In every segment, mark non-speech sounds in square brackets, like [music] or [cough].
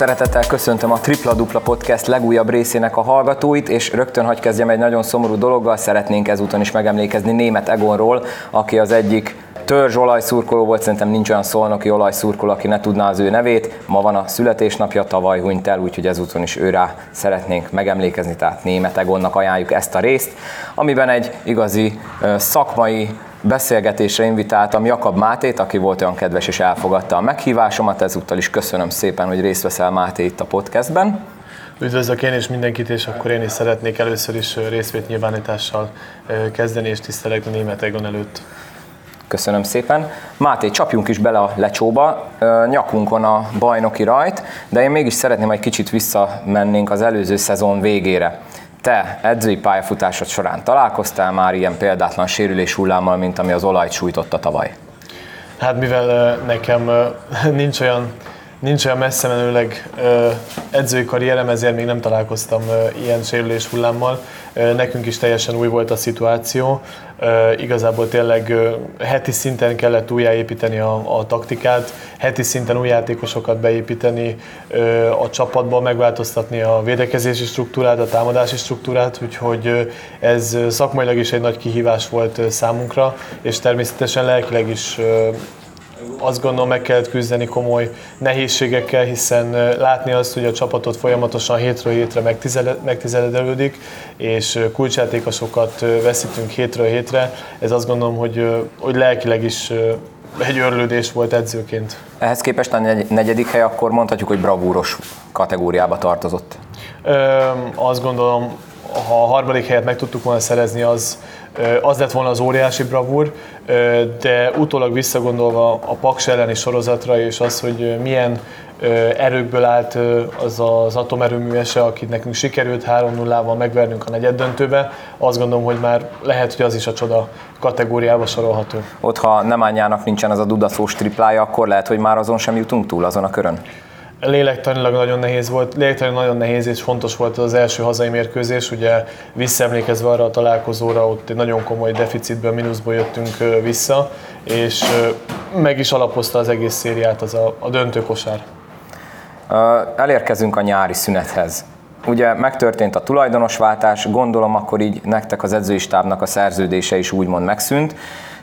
Szeretettel köszöntöm a Tripla Dupla Podcast legújabb részének a hallgatóit, és rögtön hagy kezdjem egy nagyon szomorú dologgal, szeretnénk ezúton is megemlékezni német Egonról, aki az egyik törzs olajszurkoló volt, szerintem nincs olyan szolnoki olajszurkoló, aki ne tudná az ő nevét. Ma van a születésnapja, tavaly hunyt el, úgyhogy ezúton is őrá szeretnénk megemlékezni, tehát német Egonnak ajánljuk ezt a részt, amiben egy igazi szakmai beszélgetésre invitáltam Jakab Mátét, aki volt olyan kedves és elfogadta a meghívásomat, ezúttal is köszönöm szépen, hogy részt veszel Máté itt a podcastben. Üdvözlök én és mindenkit, és akkor én is szeretnék először is részvétnyilvánítással kezdeni, és tisztelek a német Egon előtt. Köszönöm szépen. Máté, csapjunk is bele a lecsóba, nyakunkon a bajnoki rajt, de én mégis szeretném, egy kicsit visszamennénk az előző szezon végére. Te edzői pályafutásod során találkoztál már ilyen példátlan sérülés hullámmal, mint ami az olajt sújtotta tavaly? Hát mivel nekem [laughs] nincs olyan nincs olyan messze menőleg edzői karrierem, ezért még nem találkoztam ilyen sérülés hullámmal. Nekünk is teljesen új volt a szituáció. Igazából tényleg heti szinten kellett újjáépíteni a, a taktikát, heti szinten új játékosokat beépíteni a csapatba, megváltoztatni a védekezési struktúrát, a támadási struktúrát, úgyhogy ez szakmailag is egy nagy kihívás volt számunkra, és természetesen lelkileg is azt gondolom meg kellett küzdeni komoly nehézségekkel, hiszen látni azt, hogy a csapatot folyamatosan hétről hétre megtizeledelődik, és kulcsjátékosokat veszítünk hétről hétre. Ez azt gondolom, hogy, hogy lelkileg is egy örlődés volt edzőként. Ehhez képest a negyedik hely akkor mondhatjuk, hogy bravúros kategóriába tartozott. Ö, azt gondolom, ha a harmadik helyet meg tudtuk volna szerezni, az, az lett volna az óriási bravúr, de utólag visszagondolva a Paks elleni sorozatra és az, hogy milyen erőkből állt az az atomerőművese, akit nekünk sikerült 3-0-val megvernünk a negyed döntőbe, azt gondolom, hogy már lehet, hogy az is a csoda kategóriába sorolható. Ott, ha nem anyának nincsen az a dudaszós triplája, akkor lehet, hogy már azon sem jutunk túl, azon a körön? Lélektanilag nagyon nehéz volt, lélektanilag nagyon nehéz és fontos volt az első hazai mérkőzés, ugye visszaemlékezve arra a találkozóra, ott egy nagyon komoly deficitből, mínuszból jöttünk vissza, és meg is alapozta az egész szériát az a, a döntőkosár. Elérkezünk a nyári szünethez. Ugye megtörtént a tulajdonosváltás, gondolom akkor így nektek az edzői stábnak a szerződése is úgymond megszűnt.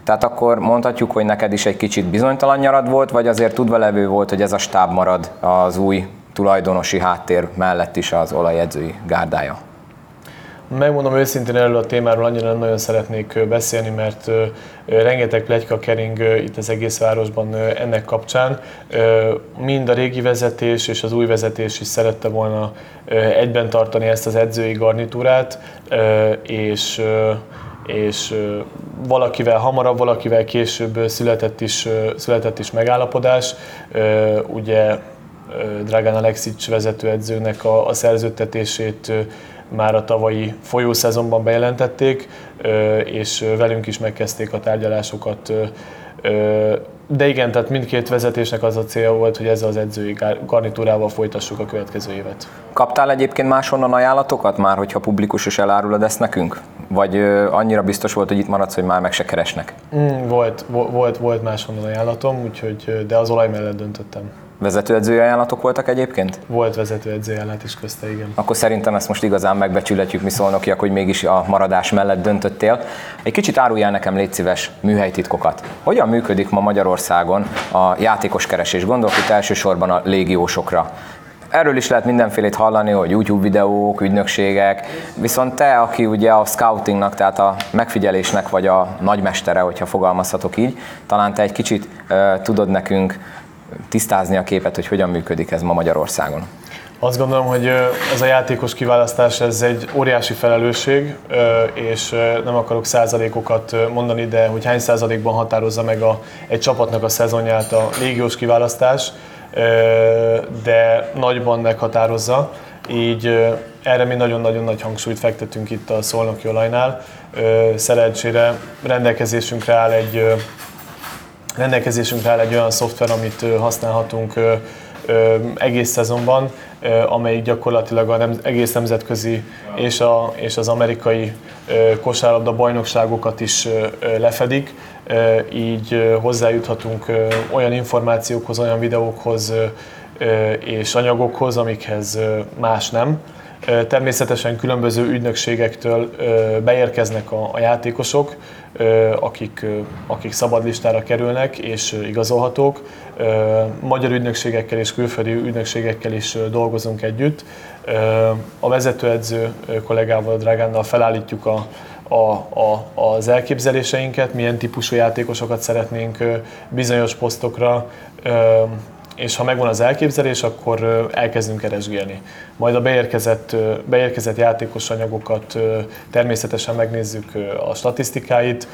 Tehát akkor mondhatjuk, hogy neked is egy kicsit bizonytalan nyarad volt, vagy azért tudva levő volt, hogy ez a stáb marad az új tulajdonosi háttér mellett is az olajedzői gárdája? Megmondom őszintén erről a témáról annyira nem nagyon szeretnék beszélni, mert rengeteg plegyka kering itt az egész városban ennek kapcsán. Mind a régi vezetés és az új vezetés is szerette volna egyben tartani ezt az edzői garnitúrát, és és valakivel hamarabb, valakivel később született is, született is megállapodás. Ugye Dragan Alexic vezetőedzőnek a, a szerződtetését már a tavalyi folyószezonban bejelentették, és velünk is megkezdték a tárgyalásokat. De igen, tehát mindkét vezetésnek az a célja volt, hogy ezzel az edzői garnitúrával folytassuk a következő évet. Kaptál egyébként máshonnan ajánlatokat már, hogyha publikus is elárulod ezt nekünk? Vagy annyira biztos volt, hogy itt maradsz, hogy már meg se keresnek? Mm, volt, volt, volt máshonnan ajánlatom, úgyhogy, de az olaj mellett döntöttem. Vezetőedzői ajánlatok voltak egyébként? Volt vezetőedzői ajánlat is közte, igen. Akkor szerintem ezt most igazán megbecsülhetjük mi szolnokiak, hogy mégis a maradás mellett döntöttél. Egy kicsit áruljál nekem, légy szíves, műhelytitkokat. Hogyan működik ma Magyarországon a játékos keresés? Gondolok itt elsősorban a légiósokra. Erről is lehet mindenfélét hallani, hogy YouTube videók, ügynökségek, viszont te, aki ugye a scoutingnak, tehát a megfigyelésnek vagy a nagymestere, hogyha fogalmazhatok így, talán te egy kicsit uh, tudod nekünk tisztázni a képet, hogy hogyan működik ez ma Magyarországon? Azt gondolom, hogy ez a játékos kiválasztás ez egy óriási felelősség, és nem akarok százalékokat mondani, de hogy hány százalékban határozza meg a, egy csapatnak a szezonját a légiós kiválasztás, de nagyban meghatározza. Így erre mi nagyon-nagyon nagy hangsúlyt fektetünk itt a Szolnoki olajnál. Szerencsére rendelkezésünkre áll egy rendelkezésünkre áll egy olyan szoftver, amit használhatunk egész szezonban, amelyik gyakorlatilag az egész nemzetközi és, a, és az amerikai kosárlabda bajnokságokat is lefedik, így hozzájuthatunk olyan információkhoz, olyan videókhoz, és anyagokhoz, amikhez más nem. Természetesen különböző ügynökségektől beérkeznek a, játékosok, akik, akik szabadlistára kerülnek és igazolhatók. Magyar ügynökségekkel és külföldi ügynökségekkel is dolgozunk együtt. A vezetőedző kollégával, Drágánnal felállítjuk a, a, a, az elképzeléseinket, milyen típusú játékosokat szeretnénk bizonyos posztokra és ha megvan az elképzelés, akkor elkezdünk keresgélni. Majd a beérkezett, beérkezett játékos anyagokat természetesen megnézzük a statisztikáit,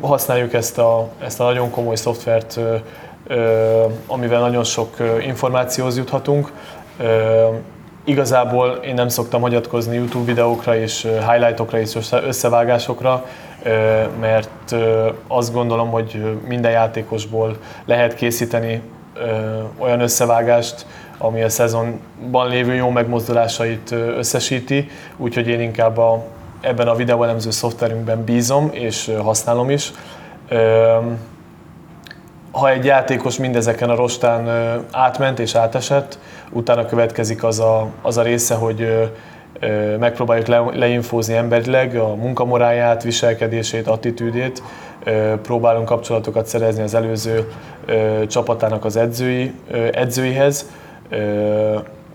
használjuk ezt a, ezt a nagyon komoly szoftvert, amivel nagyon sok információhoz juthatunk. Igazából én nem szoktam hagyatkozni YouTube videókra és highlightokra és összevágásokra, mert azt gondolom, hogy minden játékosból lehet készíteni olyan összevágást, ami a szezonban lévő jó megmozdulásait összesíti, úgyhogy én inkább a, ebben a videóelemző szoftverünkben bízom és használom is. Ha egy játékos mindezeken a rostán átment és átesett, utána következik az a, az a része, hogy megpróbáljuk le, leinfózni emberileg a munkamoráját, viselkedését, attitűdét, próbálunk kapcsolatokat szerezni az előző csapatának az edzői, edzőihez,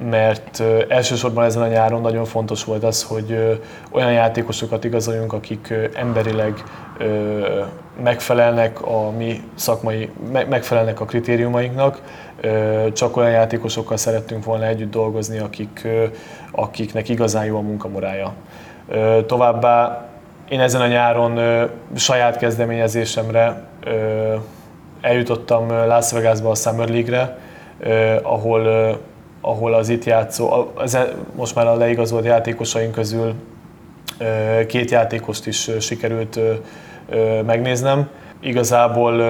mert elsősorban ezen a nyáron nagyon fontos volt az, hogy olyan játékosokat igazoljunk, akik emberileg megfelelnek a mi szakmai, megfelelnek a kritériumainknak. Csak olyan játékosokkal szerettünk volna együtt dolgozni, akik, akiknek igazán jó a munkamorája. Továbbá én ezen a nyáron saját kezdeményezésemre eljutottam Las Vegasba a Summer League-re, ahol, ahol az itt játszó, az, e, most már a leigazolt játékosaink közül két játékost is sikerült megnéznem. Igazából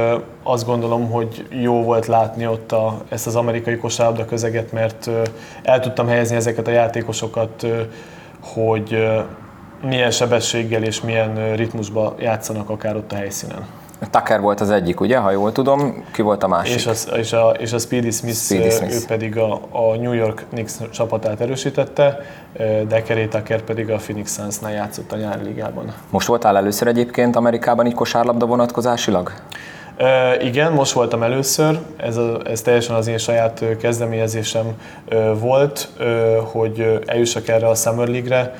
azt gondolom, hogy jó volt látni ott a, ezt az amerikai kosárlabda közeget, mert el tudtam helyezni ezeket a játékosokat, hogy milyen sebességgel és milyen ritmusba játszanak akár ott a helyszínen. Tucker volt az egyik, ugye, ha jól tudom, ki volt a másik? És, az, és, a, és a Speedy Smith, Speedy Smith. ő pedig a, a New York Knicks csapatát erősítette, de Kerry Tucker pedig a Phoenix Suns-nál játszott a nyári ligában. Most voltál először egyébként Amerikában így kosárlabda vonatkozásilag? Uh, igen, most voltam először, ez, a, ez teljesen az én saját kezdeményezésem uh, volt, uh, hogy eljussak erre a Summer League-re.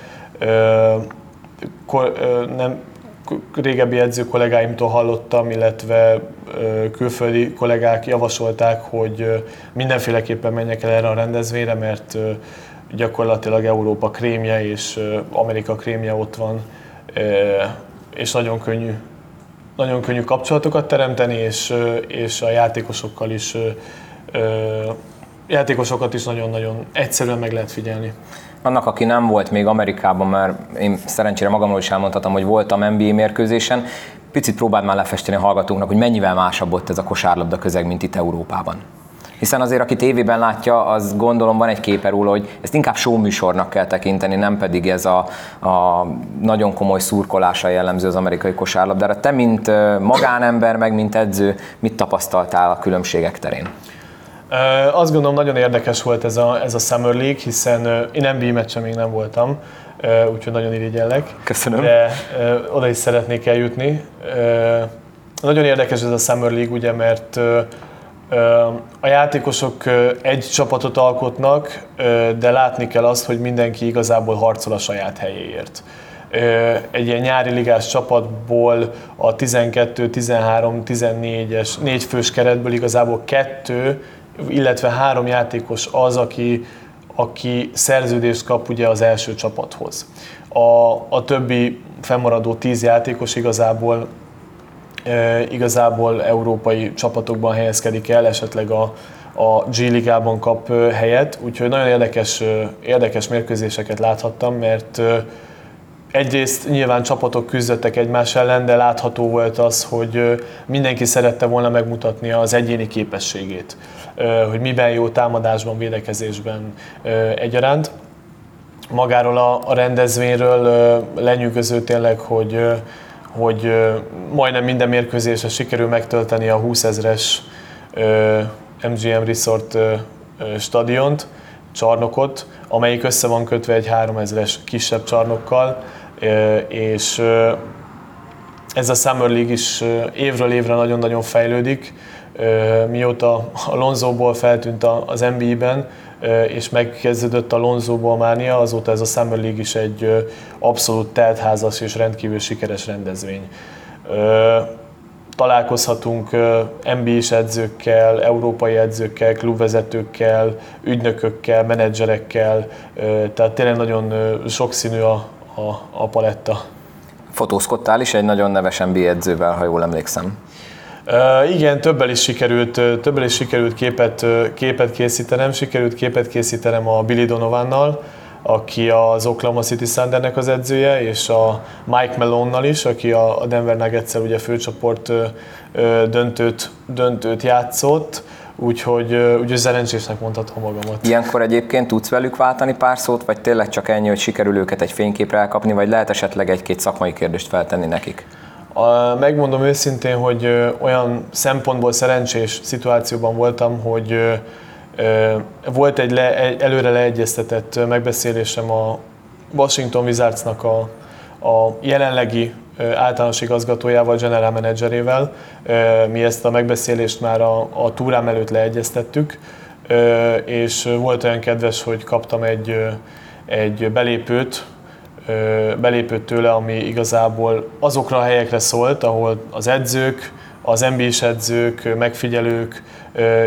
Kor, nem, régebbi edző kollégáimtól hallottam, illetve külföldi kollégák javasolták, hogy mindenféleképpen menjek el erre a rendezvényre, mert gyakorlatilag Európa krémje és Amerika krémje ott van, és nagyon könnyű, nagyon könnyű kapcsolatokat teremteni, és, és a játékosokkal is játékosokat is nagyon-nagyon egyszerűen meg lehet figyelni. Annak, aki nem volt még Amerikában, mert én szerencsére magamról is elmondhatom, hogy voltam NBA mérkőzésen, picit próbáld már lefesteni a hallgatóknak, hogy mennyivel másabb ott ez a kosárlabda közeg, mint itt Európában. Hiszen azért, aki tévében látja, az gondolom van egy képe róla, hogy ezt inkább műsornak kell tekinteni, nem pedig ez a, a nagyon komoly szurkolása jellemző az amerikai kosárlabdára. Te, mint magánember, meg mint edző, mit tapasztaltál a különbségek terén? Azt gondolom nagyon érdekes volt ez a, ez a Summer League, hiszen én NBA meccsen még nem voltam, úgyhogy nagyon irigyellek. Köszönöm. De oda is szeretnék eljutni. Nagyon érdekes ez a Summer League, ugye, mert a játékosok egy csapatot alkotnak, de látni kell azt, hogy mindenki igazából harcol a saját helyéért. Egy ilyen nyári ligás csapatból a 12, 13, 14-es, négy fős keretből igazából kettő illetve három játékos az, aki, aki szerződést kap ugye az első csapathoz. A, a többi fennmaradó tíz játékos igazából igazából európai csapatokban helyezkedik el, esetleg a, a G ligában kap helyet, úgyhogy nagyon érdekes, érdekes mérkőzéseket láthattam, mert egyrészt nyilván csapatok küzdöttek egymás ellen, de látható volt az, hogy mindenki szerette volna megmutatni az egyéni képességét hogy miben jó támadásban, védekezésben egyaránt. Magáról a, rendezvényről lenyűgöző tényleg, hogy, hogy majdnem minden mérkőzésre sikerül megtölteni a 20 ezres MGM Resort stadiont, csarnokot, amelyik össze van kötve egy 3000-es kisebb csarnokkal, és ez a Summer League is évről évre nagyon-nagyon fejlődik. Mióta a Lonzóból feltűnt az NBA-ben, és megkezdődött a Lonzóból mánia, azóta ez a Summer League is egy abszolút teltházas és rendkívül sikeres rendezvény. Találkozhatunk NBA-s edzőkkel, európai edzőkkel, klubvezetőkkel, ügynökökkel, menedzserekkel, tehát tényleg nagyon sokszínű a, a, a paletta. Fotózkodtál is egy nagyon neves NBA edzővel, ha jól emlékszem. Uh, igen, többel is sikerült, többel is sikerült képet, képet készítenem. Sikerült képet készítenem a Billy Donovannal, aki az Oklahoma City Thundernek az edzője, és a Mike Malone-nal is, aki a Denver nuggets ugye főcsoport döntőt, döntőt játszott. Úgyhogy, úgyhogy szerencsésnek mondhatom magamat. Ilyenkor egyébként tudsz velük váltani pár szót, vagy tényleg csak ennyi, hogy sikerül őket egy fényképre elkapni, vagy lehet esetleg egy-két szakmai kérdést feltenni nekik? A, megmondom őszintén, hogy olyan szempontból szerencsés szituációban voltam, hogy volt egy, le, előre leegyeztetett megbeszélésem a Washington Wizardsnak a, a jelenlegi általános igazgatójával, general managerével. Mi ezt a megbeszélést már a, a túrám előtt leegyeztettük, és volt olyan kedves, hogy kaptam egy, egy belépőt, belépőt tőle, ami igazából azokra a helyekre szólt, ahol az edzők, az NBA-s edzők, megfigyelők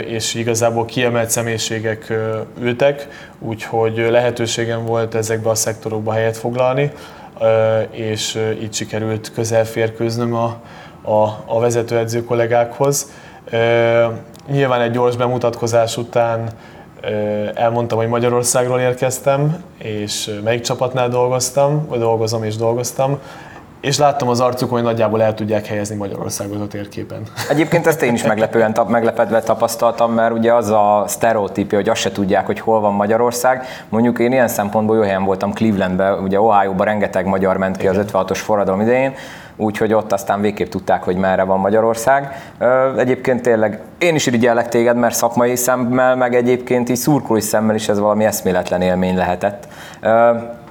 és igazából kiemelt személyiségek ültek, úgyhogy lehetőségem volt ezekbe a szektorokba helyet foglalni, és így sikerült közel férkőznöm a, a, a vezetőedző kollégákhoz. Nyilván egy gyors bemutatkozás után elmondtam, hogy Magyarországról érkeztem, és melyik csapatnál dolgoztam, vagy dolgozom és dolgoztam, és láttam az arcukon, hogy nagyjából el tudják helyezni Magyarországot a térképen. [laughs] Egyébként ezt én is meglepően tap, meglepedve tapasztaltam, mert ugye az a sztereotípia, hogy azt se tudják, hogy hol van Magyarország. Mondjuk én ilyen szempontból jó helyen voltam Clevelandben, ugye Ohio-ban rengeteg magyar ment ki Igen. az 56-os forradalom idején, úgyhogy ott aztán végképp tudták, hogy merre van Magyarország. Egyébként tényleg én is irigyellek téged, mert szakmai szemmel, meg egyébként így szurkolói szemmel is ez valami eszméletlen élmény lehetett.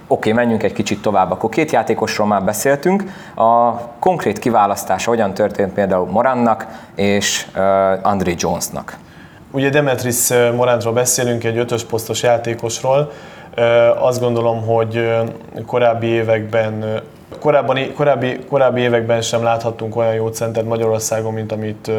Oké, okay, menjünk egy kicsit tovább. Akkor két játékosról már beszéltünk. A konkrét kiválasztása hogyan történt például Morannak és uh, André Jonesnak? Ugye Demetris Morantról beszélünk, egy ötös posztos játékosról. Azt gondolom, hogy korábbi években Korábban, korábbi, korábbi években sem láthattunk olyan jó centert Magyarországon, mint amit,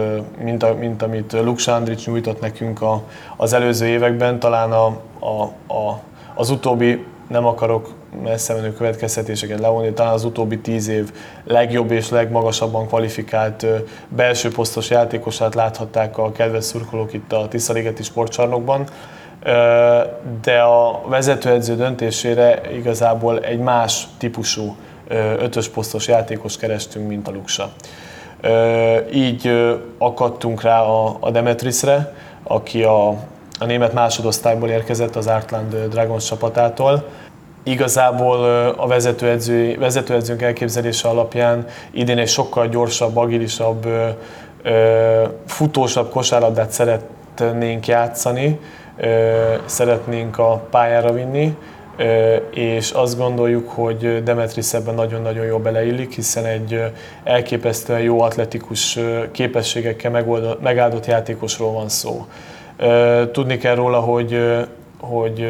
mint, mint amit Luksa Andrics nyújtott nekünk a, az előző években. Talán a, a, a, az utóbbi nem akarok messze menő következtetéseket levonni, talán az utóbbi tíz év legjobb és legmagasabban kvalifikált belső posztos játékosát láthatták a kedves szurkolók itt a Tiszaligeti sportcsarnokban de a vezetőedző döntésére igazából egy más típusú ötös posztos játékos kerestünk, mint a Luksa. Így akadtunk rá a Demetrisre, aki a, a német másodosztályból érkezett az Artland Dragons csapatától. Igazából a vezetőedző, vezetőedzőnk elképzelése alapján idén egy sokkal gyorsabb, agilisabb, futósabb kosárlabdát szeretnénk játszani, szeretnénk a pályára vinni, és azt gondoljuk, hogy Demetris ebben nagyon-nagyon jól beleillik, hiszen egy elképesztően jó atletikus képességekkel megáldott játékosról van szó. Tudni kell róla, hogy, hogy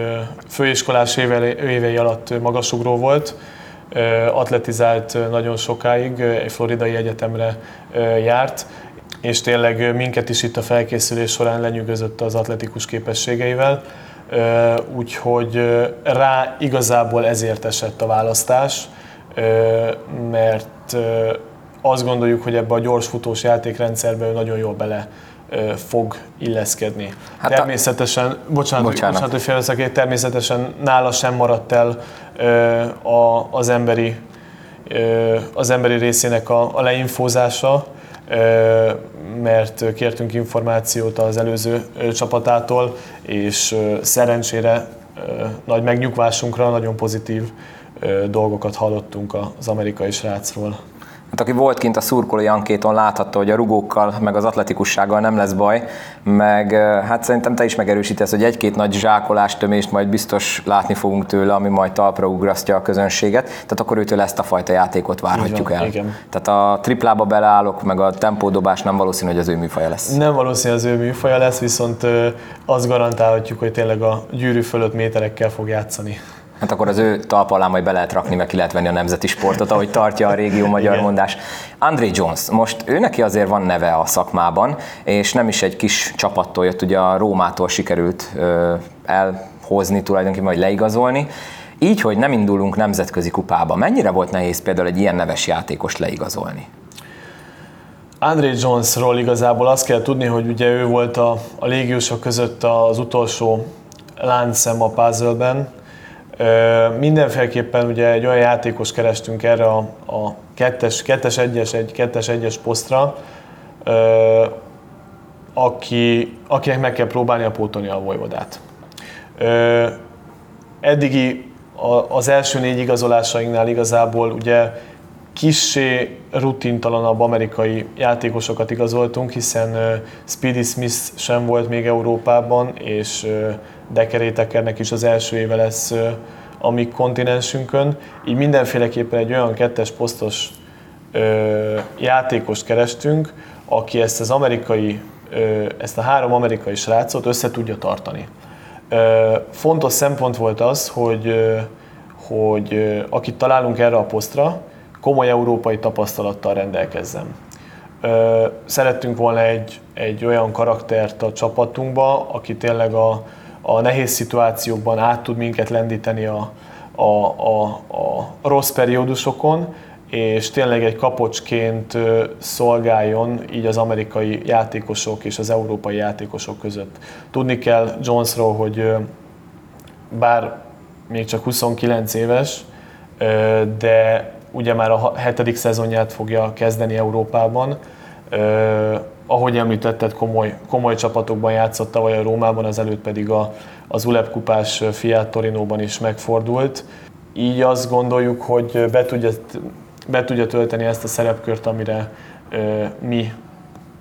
főiskolás évei alatt magasugró volt, atletizált nagyon sokáig, egy floridai egyetemre járt, és tényleg minket is itt a felkészülés során lenyűgözött az atletikus képességeivel úgyhogy rá igazából ezért esett a választás, mert azt gondoljuk, hogy ebbe a gyorsfutós játékrendszerbe ő nagyon jól bele fog illeszkedni. Hát természetesen, a... bocsánat, bocsánat. bocsánat hogy félbeszakít, természetesen nála sem maradt el az emberi, az emberi részének a, a leinfózása, mert kértünk információt az előző csapatától, és szerencsére nagy megnyugvásunkra nagyon pozitív dolgokat hallottunk az amerikai srácról. Hát aki volt kint a szurkolói ankéton láthatta, hogy a rugókkal, meg az atletikussággal nem lesz baj, meg hát szerintem te is megerősítesz, hogy egy-két nagy zsákolás tömést majd biztos látni fogunk tőle, ami majd talpra ugrasztja a közönséget, tehát akkor őtől ezt a fajta játékot várhatjuk van, el. igen. Tehát a triplába beleállok, meg a tempódobás nem valószínű, hogy az ő műfaja lesz. Nem valószínű az ő műfaja lesz, viszont azt garantálhatjuk, hogy tényleg a gyűrű fölött méterekkel fog játszani. Hát akkor az ő talpa alá majd be lehet rakni, meg ki lehet venni a nemzeti sportot, ahogy tartja a régió magyar Igen. mondás. André Jones, most ő neki azért van neve a szakmában, és nem is egy kis csapattól jött, ugye a Rómától sikerült ö, elhozni tulajdonképpen, vagy leigazolni. Így, hogy nem indulunk nemzetközi kupába, mennyire volt nehéz például egy ilyen neves játékost leigazolni? André Jonesról igazából azt kell tudni, hogy ugye ő volt a, a légiósok között az utolsó láncszem a puzzle-ben. Mindenféleképpen ugye egy olyan játékos kerestünk erre a, a kettes, kettes egyes, egy kettes egyes posztra, aki, akinek meg kell próbálni a pótolni a vojvodát. Eddigi az első négy igazolásainknál igazából ugye kissé rutintalanabb amerikai játékosokat igazoltunk, hiszen Speedy Smith sem volt még Európában, és ö, Decker Takernek is az első éve lesz a mi kontinensünkön. Így mindenféleképpen egy olyan kettes posztos játékost kerestünk, aki ezt az amerikai, ezt a három amerikai srácot össze tudja tartani. Fontos szempont volt az, hogy, hogy akit találunk erre a posztra, komoly európai tapasztalattal rendelkezzen. Ö, Szerettünk volna egy, egy olyan karaktert a csapatunkba, aki tényleg a, a nehéz szituációkban át tud minket lendíteni a, a, a, a rossz periódusokon, és tényleg egy kapocsként szolgáljon így az amerikai játékosok és az európai játékosok között. Tudni kell Jonesról, hogy bár még csak 29 éves, de ugye már a hetedik szezonját fogja kezdeni Európában. Ö, ahogy említetted, komoly, komoly csapatokban játszott tavaly a Rómában, az előtt pedig a, az ULEP kupás Fiat Torinóban is megfordult. Így azt gondoljuk, hogy be tudja, be tudja tölteni ezt a szerepkört, amire ö, mi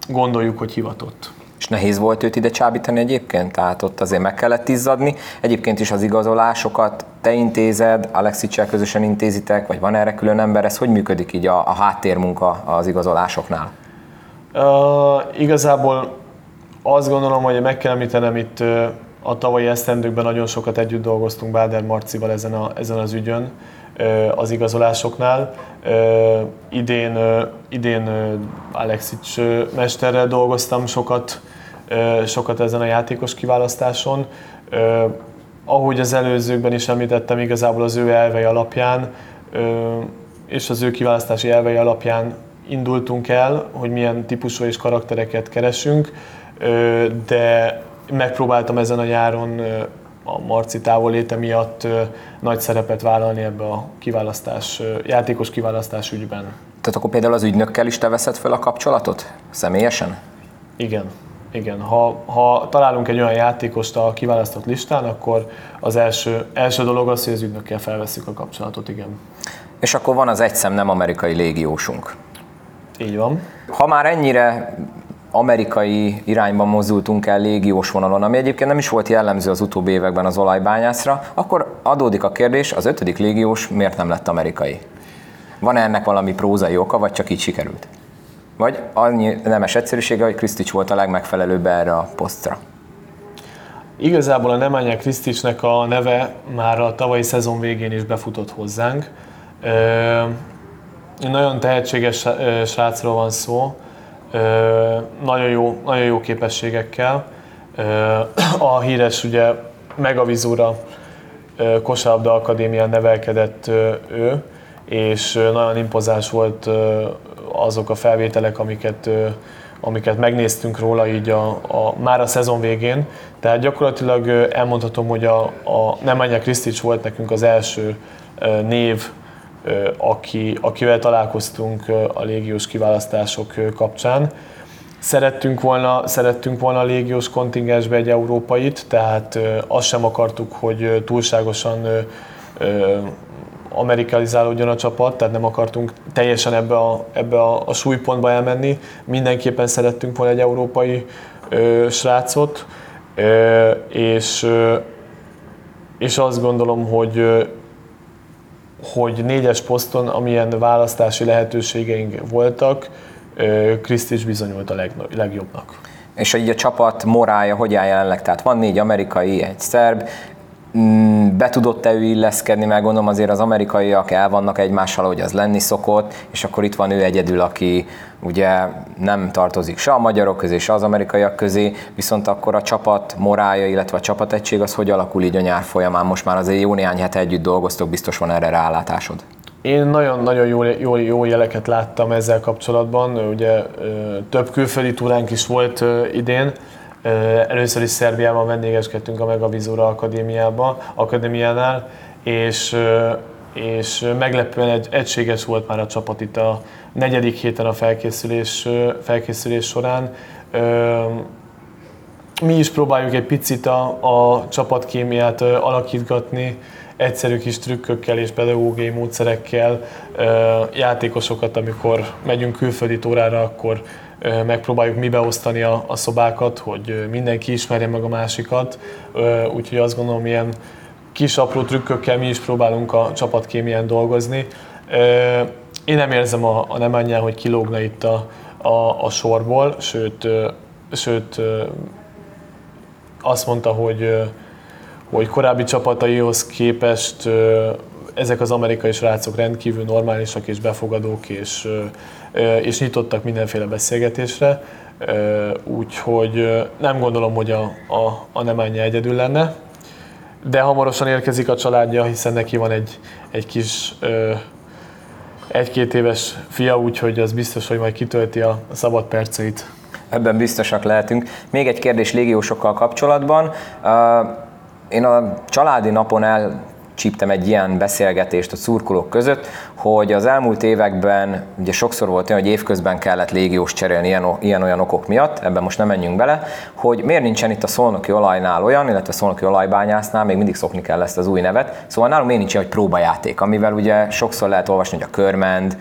gondoljuk, hogy hivatott. És nehéz volt őt ide csábítani egyébként? Tehát ott azért meg kellett izzadni. Egyébként is az igazolásokat te intézed, Alexicsel közösen intézitek, vagy van erre külön ember? Ez hogy működik így a, a háttérmunka az igazolásoknál? Uh, igazából azt gondolom, hogy meg kell említenem itt a tavalyi esztendőkben nagyon sokat együtt dolgoztunk Báder Marcival ezen, a, ezen az ügyön az igazolásoknál. Idén idén Alexics uh, mesterrel dolgoztam sokat, sokat ezen a játékos kiválasztáson. Ahogy az előzőkben is említettem, igazából az ő elvei alapján és az ő kiválasztási elvei alapján indultunk el, hogy milyen típusú és karaktereket keresünk, de megpróbáltam ezen a nyáron a Marci távoléte miatt nagy szerepet vállalni ebbe a kiválasztás, játékos kiválasztás ügyben. Tehát akkor például az ügynökkel is te veszed fel a kapcsolatot? Személyesen? Igen, igen. Ha, ha találunk egy olyan játékost a kiválasztott listán, akkor az első, első dolog az, hogy az ügynökkel felveszünk a kapcsolatot, igen. És akkor van az egy szem nem amerikai légiósunk. Így van. Ha már ennyire amerikai irányban mozdultunk el légiós vonalon, ami egyébként nem is volt jellemző az utóbbi években az olajbányászra, akkor adódik a kérdés, az ötödik légiós miért nem lett amerikai? Van-e ennek valami prózai oka, vagy csak így sikerült? Vagy annyi nemes egyszerűsége, hogy Krisztics volt a legmegfelelőbb erre a posztra? Igazából a Nemanja Kriszticsnek a neve már a tavalyi szezon végén is befutott hozzánk. Ö, nagyon tehetséges srácról van szó, nagyon jó, nagyon jó képességekkel. A híres ugye Megavizúra ö, kosárlabda akadémián nevelkedett ő, és nagyon impozáns volt azok a felvételek, amiket amiket megnéztünk róla így a, a, már a szezon végén. Tehát gyakorlatilag elmondhatom, hogy a, a Nemanja Krisztics volt nekünk az első név, aki, akivel találkoztunk a légiós kiválasztások kapcsán. Szerettünk volna, szerettünk volna a légiós kontingensbe egy európait, tehát azt sem akartuk, hogy túlságosan amerikalizálódjon a csapat, tehát nem akartunk teljesen ebbe a, ebbe a, a súlypontba elmenni. Mindenképpen szerettünk volna egy európai ö, srácot, ö, és, ö, és azt gondolom, hogy hogy négyes poszton, amilyen választási lehetőségeink voltak, Kriszt is bizonyult a legjobbnak. És így a csapat morája hogy áll jelenleg? Tehát van négy amerikai, egy szerb, be tudott-e ő illeszkedni, mert gondolom azért az amerikaiak el vannak egymással, hogy az lenni szokott, és akkor itt van ő egyedül, aki ugye nem tartozik se a magyarok közé, se az amerikaiak közé, viszont akkor a csapat morája, illetve a csapategység az hogy alakul így a nyár folyamán? Most már azért jó néhány hete együtt dolgoztok, biztos van erre rálátásod. Én nagyon-nagyon jó, jó, jó jeleket láttam ezzel kapcsolatban. Ugye több külföldi túránk is volt idén. Először is Szerbiában vendégeskedtünk a Megavizura Akadémiába, Akadémiánál, és, és meglepően egy, egységes volt már a csapat itt a negyedik héten a felkészülés, felkészülés során. Mi is próbáljuk egy picit a, a csapatkémiát alakítgatni, egyszerű kis trükkökkel és pedagógiai módszerekkel játékosokat, amikor megyünk külföldi tórára, akkor megpróbáljuk mi beosztani a, a szobákat, hogy mindenki ismerje meg a másikat, úgyhogy azt gondolom, ilyen kis apró trükkökkel mi is próbálunk a csapatkémien dolgozni. Én nem érzem a, a Nemanja, hogy kilógna itt a, a, a sorból, sőt, sőt azt mondta, hogy hogy korábbi csapataihoz képest ezek az amerikai srácok rendkívül normálisak és befogadók és, és nyitottak mindenféle beszélgetésre, úgyhogy nem gondolom, hogy a, a, a Nemanja egyedül lenne, de hamarosan érkezik a családja, hiszen neki van egy, egy kis egy-két éves fia, úgyhogy az biztos, hogy majd kitölti a szabad perceit. Ebben biztosak lehetünk. Még egy kérdés légiósokkal kapcsolatban. Én a családi napon el csíptem egy ilyen beszélgetést a szurkolók között, hogy az elmúlt években ugye sokszor volt olyan, hogy évközben kellett légiós cserélni ilyen, ilyen-olyan okok miatt, ebben most nem menjünk bele, hogy miért nincsen itt a szolnoki olajnál olyan, illetve a szolnoki olajbányásznál, még mindig szokni kell ezt az új nevet, szóval nálunk miért nincsen, hogy próbajáték, amivel ugye sokszor lehet olvasni, hogy a körmend,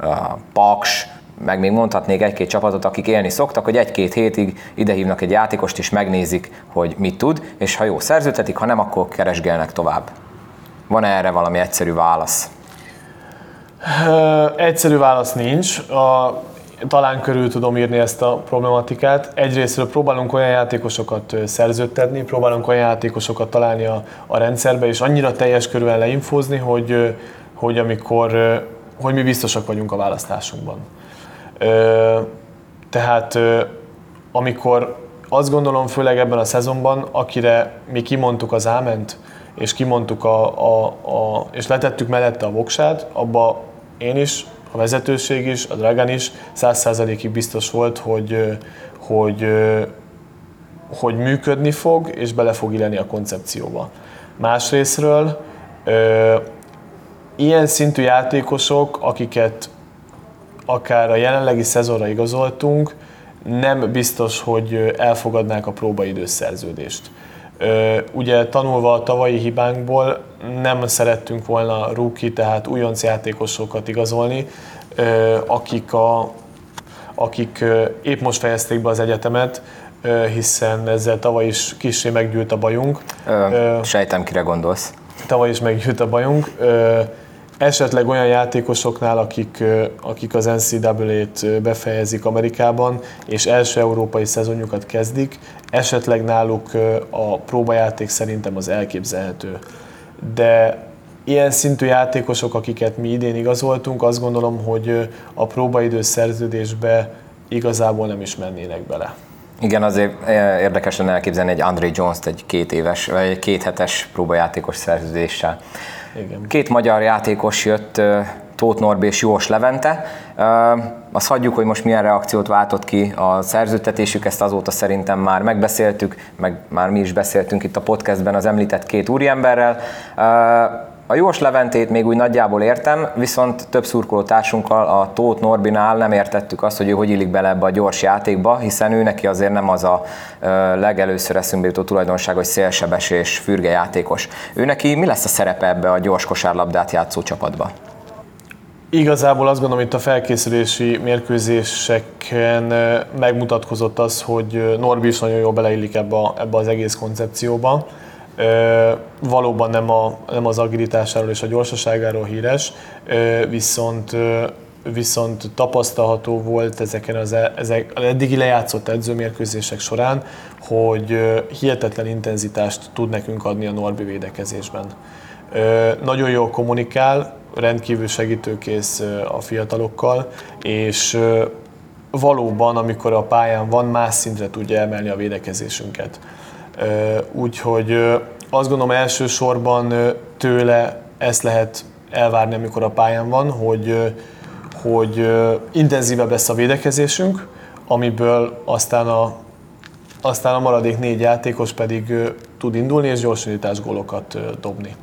a paks, meg még mondhatnék egy-két csapatot, akik élni szoktak, hogy egy-két hétig idehívnak egy játékost és megnézik, hogy mit tud, és ha jó szerződtetik, ha nem, akkor keresgélnek tovább. Van erre valami egyszerű válasz? Egyszerű válasz nincs. A, talán körül tudom írni ezt a problematikát. Egyrésztről próbálunk olyan játékosokat szerződtetni, próbálunk olyan játékosokat találni a, a rendszerbe, és annyira teljes körülön leinfózni, hogy, hogy amikor hogy mi biztosak vagyunk a választásunkban. Tehát amikor azt gondolom, főleg ebben a szezonban, akire mi kimondtuk az áment, és kimondtuk a, a, a, és letettük mellette a voksát, abba én is, a vezetőség is, a Dragan is száz biztos volt, hogy, hogy, hogy működni fog, és bele fog illeni a koncepcióba. Másrésztről ilyen szintű játékosok, akiket akár a jelenlegi szezonra igazoltunk, nem biztos, hogy elfogadnák a próbaidős. Ugye tanulva a tavalyi hibánkból nem szerettünk volna rookie, tehát újonc játékosokat igazolni, akik, a, akik épp most fejezték be az egyetemet, hiszen ezzel tavaly is kicsi meggyűlt a bajunk. Ö, sejtem, kire gondolsz. Tavaly is meggyűlt a bajunk esetleg olyan játékosoknál, akik, akik az NCAA-t befejezik Amerikában, és első európai szezonjukat kezdik, esetleg náluk a próbajáték szerintem az elképzelhető. De ilyen szintű játékosok, akiket mi idén igazoltunk, azt gondolom, hogy a próbaidő szerződésbe igazából nem is mennének bele. Igen, azért érdekes lenne elképzelni egy André Jones-t egy két éves, vagy egy két hetes próbajátékos szerződéssel. Igen. Két magyar játékos jött, Tóth Norbi és Jós Levente. Azt hagyjuk, hogy most milyen reakciót váltott ki a szerződtetésük, ezt azóta szerintem már megbeszéltük, meg már mi is beszéltünk itt a podcastben az említett két úriemberrel. A Jós Leventét még úgy nagyjából értem, viszont több szurkoló társunkkal a Tóth Norbinál nem értettük azt, hogy ő hogy illik bele ebbe a gyors játékba, hiszen ő neki azért nem az a legelőször eszünkbe jutó tulajdonság, hogy szélsebes és fürge játékos. Ő neki mi lesz a szerepe ebbe a gyors kosárlabdát játszó csapatba? Igazából azt gondolom, itt a felkészülési mérkőzéseken megmutatkozott az, hogy Norbi is nagyon jól beleillik ebbe, ebbe az egész koncepcióba. Valóban nem, a, nem az agilitásáról és a gyorsaságáról híres, viszont viszont tapasztalható volt ezeken az, e, ezek, az eddigi lejátszott edzőmérkőzések során, hogy hihetetlen intenzitást tud nekünk adni a Norbi védekezésben. Nagyon jól kommunikál, rendkívül segítőkész a fiatalokkal, és valóban, amikor a pályán van, más szintre tudja emelni a védekezésünket. Úgyhogy azt gondolom elsősorban tőle ezt lehet elvárni, amikor a pályán van, hogy, hogy intenzívebb lesz a védekezésünk, amiből aztán a, aztán a maradék négy játékos pedig tud indulni és gyorsítás gólokat dobni.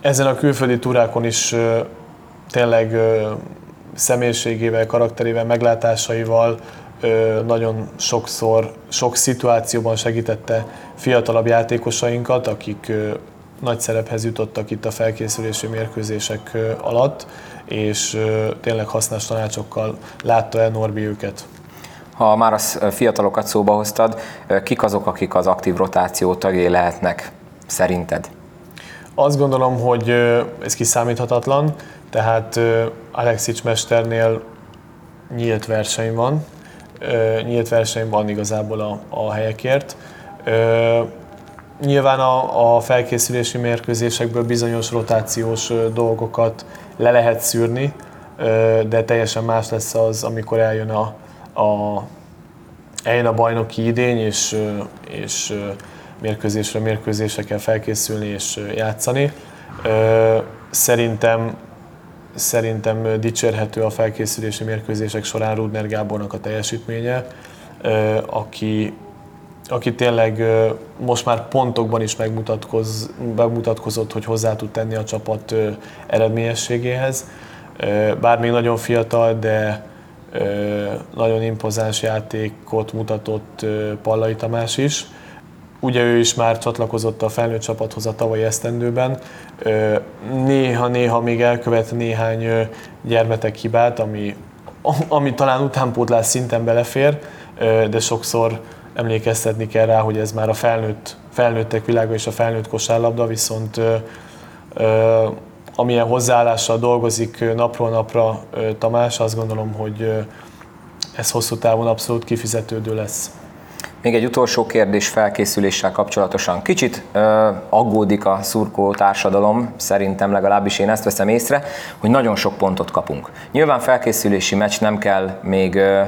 Ezen a külföldi túrákon is tényleg személyiségével, karakterével, meglátásaival nagyon sokszor, sok szituációban segítette fiatalabb játékosainkat, akik nagy szerephez jutottak itt a felkészülési mérkőzések alatt, és tényleg hasznos tanácsokkal látta el Norbi őket. Ha már a fiatalokat szóba hoztad, kik azok, akik az aktív rotáció tagjai lehetnek szerinted? Azt gondolom, hogy ez kiszámíthatatlan, tehát Alexics mesternél nyílt verseny van, nyílt verseny van igazából a, a helyekért. Nyilván a, a felkészülési mérkőzésekből bizonyos rotációs dolgokat le lehet szűrni, de teljesen más lesz az, amikor eljön a, a, eljön a bajnoki idény, és, és mérkőzésre mérkőzésre kell felkészülni és játszani. Szerintem szerintem dicsérhető a felkészülési mérkőzések során Rudner Gábornak a teljesítménye, aki, aki tényleg most már pontokban is megmutatkoz, megmutatkozott, hogy hozzá tud tenni a csapat eredményességéhez. Bár még nagyon fiatal, de nagyon impozáns játékot mutatott Pallai Tamás is. Ugye ő is már csatlakozott a felnőtt csapathoz a tavalyi esztendőben. Néha-néha még elkövet néhány gyermetek hibát, ami, ami talán utánpótlás szinten belefér, de sokszor emlékeztetni kell rá, hogy ez már a felnőtt, felnőttek világa és a felnőtt kosárlabda, viszont amilyen hozzáállással dolgozik napról napra Tamás, azt gondolom, hogy ez hosszú távon abszolút kifizetődő lesz. Még egy utolsó kérdés felkészüléssel kapcsolatosan. Kicsit ö, aggódik a szurkoló társadalom, szerintem legalábbis én ezt veszem észre, hogy nagyon sok pontot kapunk. Nyilván felkészülési meccs nem kell még ö,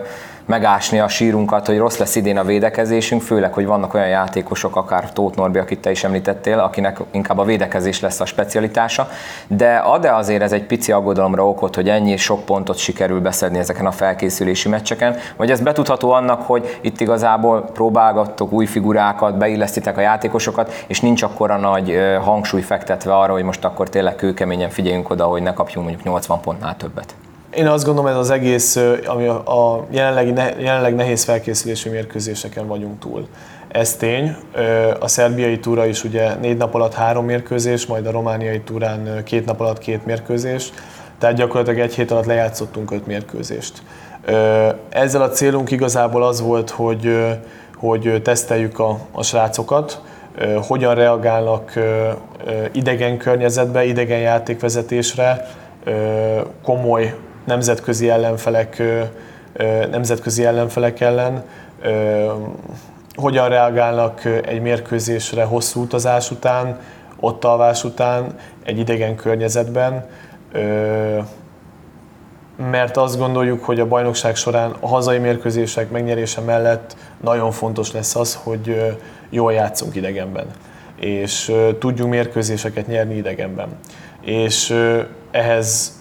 megásni a sírunkat, hogy rossz lesz idén a védekezésünk, főleg, hogy vannak olyan játékosok, akár Tóth Norbi, akit te is említettél, akinek inkább a védekezés lesz a specialitása, de ad-e azért ez egy pici aggodalomra okot, hogy ennyi sok pontot sikerül beszedni ezeken a felkészülési meccseken, vagy ez betudható annak, hogy itt igazából próbálgattok új figurákat, beillesztitek a játékosokat, és nincs akkora nagy hangsúly fektetve arra, hogy most akkor tényleg kőkeményen figyeljünk oda, hogy ne kapjunk mondjuk 80 pontnál többet. Én azt gondolom, ez az egész, ami a jelenlegi, jelenleg nehéz felkészülési mérkőzéseken vagyunk túl. Ez tény. A szerbiai túra is ugye négy nap alatt három mérkőzés, majd a romániai túrán két nap alatt két mérkőzés, tehát gyakorlatilag egy hét alatt lejátszottunk öt mérkőzést. Ezzel a célunk igazából az volt, hogy, hogy teszteljük a, a srácokat, hogyan reagálnak idegen környezetbe, idegen játékvezetésre, komoly nemzetközi ellenfelek, nemzetközi ellenfelek ellen, hogyan reagálnak egy mérkőzésre hosszú utazás után, ott alvás után, egy idegen környezetben, mert azt gondoljuk, hogy a bajnokság során a hazai mérkőzések megnyerése mellett nagyon fontos lesz az, hogy jól játszunk idegenben, és tudjunk mérkőzéseket nyerni idegenben. És ehhez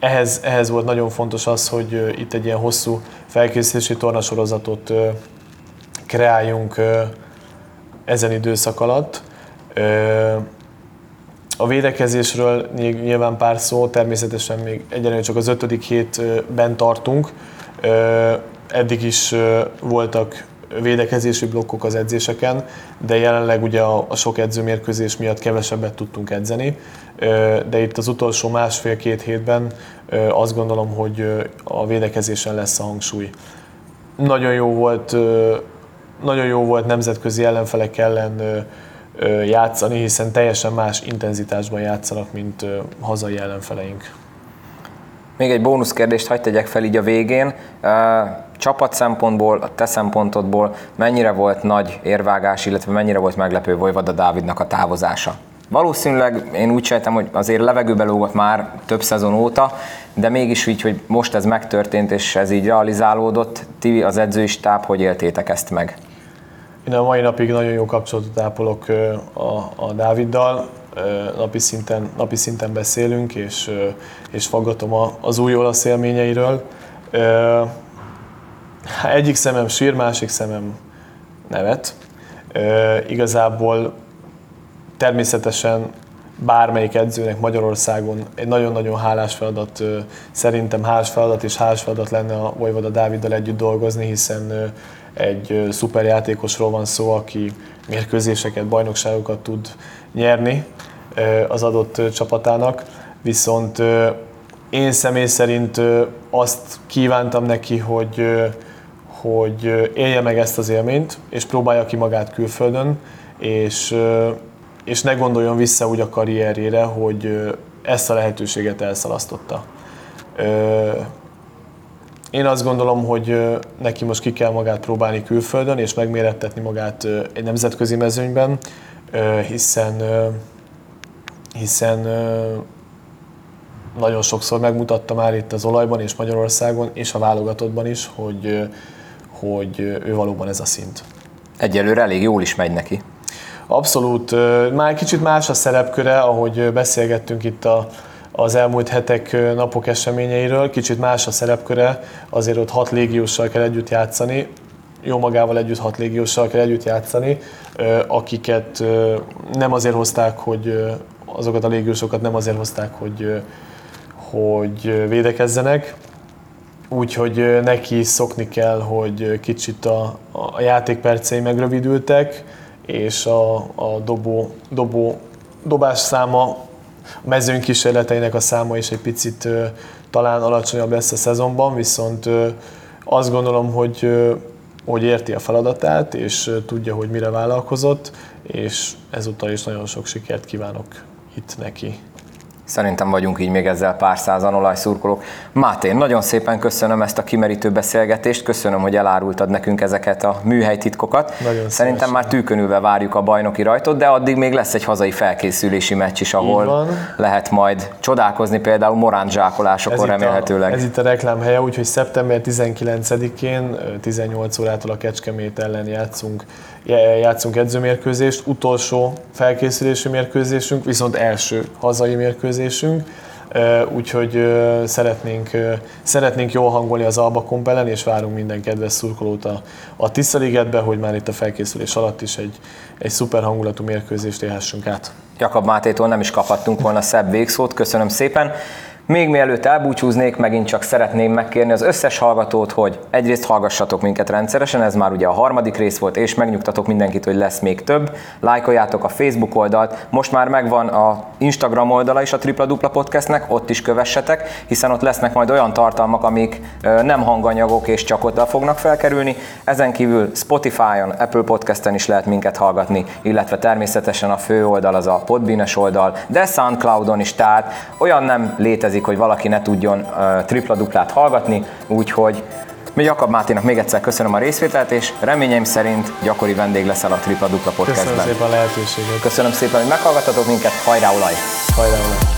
ehhez, ehhez volt nagyon fontos az, hogy itt egy ilyen hosszú felkészülési tornasorozatot kreáljunk ezen időszak alatt. A védekezésről nyilván pár szó, természetesen még egyenlően csak az ötödik hétben tartunk. Eddig is voltak védekezési blokkok az edzéseken, de jelenleg ugye a, sok edzőmérkőzés miatt kevesebbet tudtunk edzeni, de itt az utolsó másfél-két hétben azt gondolom, hogy a védekezésen lesz a hangsúly. Nagyon jó volt, nagyon jó volt nemzetközi ellenfelek ellen játszani, hiszen teljesen más intenzitásban játszanak, mint hazai ellenfeleink. Még egy bónusz kérdést hagyd tegyek fel így a végén. Csapat szempontból, a te szempontodból mennyire volt nagy érvágás, illetve mennyire volt meglepő Vojvada Dávidnak a távozása? Valószínűleg én úgy sejtem, hogy azért levegőbe lógott már több szezon óta, de mégis így, hogy most ez megtörtént és ez így realizálódott, ti az edzői stáb, hogy éltétek ezt meg? Én a mai napig nagyon jó kapcsolatot ápolok a, a Dáviddal, napi szinten, napi szinten beszélünk, és, és faggatom az új olasz élményeiről. Egyik szemem sír, másik szemem nevet. Igazából természetesen bármelyik edzőnek Magyarországon egy nagyon-nagyon hálás feladat, szerintem hálás feladat és hálás feladat lenne a Vojvoda Dáviddal együtt dolgozni, hiszen egy szuper játékosról van szó, aki mérkőzéseket, bajnokságokat tud nyerni az adott csapatának, viszont én személy szerint azt kívántam neki, hogy, hogy élje meg ezt az élményt, és próbálja ki magát külföldön, és, és ne gondoljon vissza úgy a karrierjére, hogy ezt a lehetőséget elszalasztotta. Én azt gondolom, hogy neki most ki kell magát próbálni külföldön, és megmérettetni magát egy nemzetközi mezőnyben, hiszen, hiszen nagyon sokszor megmutatta már itt az olajban és Magyarországon, és a válogatottban is, hogy, hogy ő valóban ez a szint. Egyelőre elég jól is megy neki. Abszolút. Már kicsit más a szerepköre, ahogy beszélgettünk itt a, az elmúlt hetek, napok eseményeiről. Kicsit más a szerepköre, azért ott hat légióssal kell együtt játszani, jó magával együtt hat légióssal kell együtt játszani, akiket nem azért hozták, hogy azokat a légiósokat nem azért hozták, hogy, hogy védekezzenek, úgyhogy neki szokni kell, hogy kicsit a, a játékpercei megrövidültek, és a, a dobó, dobó, dobás száma a mezőn kísérleteinek a száma is egy picit talán alacsonyabb lesz a szezonban, viszont azt gondolom, hogy, hogy érti a feladatát, és tudja, hogy mire vállalkozott, és ezúttal is nagyon sok sikert kívánok itt neki. Szerintem vagyunk így még ezzel pár százan olajszurkolók. Máté, nagyon szépen köszönöm ezt a kimerítő beszélgetést, köszönöm, hogy elárultad nekünk ezeket a műhelytitkokat. Nagyon Szerintem már tűkönülve várjuk a bajnoki rajtot, de addig még lesz egy hazai felkészülési meccs is, ahol lehet majd csodálkozni például Morán zsákolásokon ez remélhetőleg. A, ez itt a reklámhelye, úgyhogy szeptember 19-én 18 órától a Kecskemét ellen játszunk játszunk edzőmérkőzést, utolsó felkészülési mérkőzésünk, viszont első hazai mérkőzésünk, úgyhogy szeretnénk, szeretnénk jól hangolni az Alba Komp ellen, és várunk minden kedves szurkolót a, a Tiszaligetbe, hogy már itt a felkészülés alatt is egy, egy szuper hangulatú mérkőzést élhessünk át. Jakab Mátétól nem is kaphattunk volna szebb végszót, köszönöm szépen. Még mielőtt elbúcsúznék, megint csak szeretném megkérni az összes hallgatót, hogy egyrészt hallgassatok minket rendszeresen, ez már ugye a harmadik rész volt, és megnyugtatok mindenkit, hogy lesz még több. Lájkoljátok a Facebook oldalt, most már megvan a Instagram oldala is a Tripla Dupla Podcastnek, ott is kövessetek, hiszen ott lesznek majd olyan tartalmak, amik nem hanganyagok és csak ott fognak felkerülni. Ezen kívül Spotify-on, Apple Podcasten is lehet minket hallgatni, illetve természetesen a fő oldal az a Podbean-es oldal, de Soundcloudon is, tehát olyan nem létezik létezik, hogy valaki ne tudjon uh, tripla-duplát hallgatni, úgyhogy Jakab Máténak még egyszer köszönöm a részvételt, és reményeim szerint gyakori vendég leszel a Tripla Dupla podcastben. Köszönöm szépen a lehetőséget. Köszönöm szépen, hogy meghallgattatok minket, hajrá olaj! Hajrá olaj!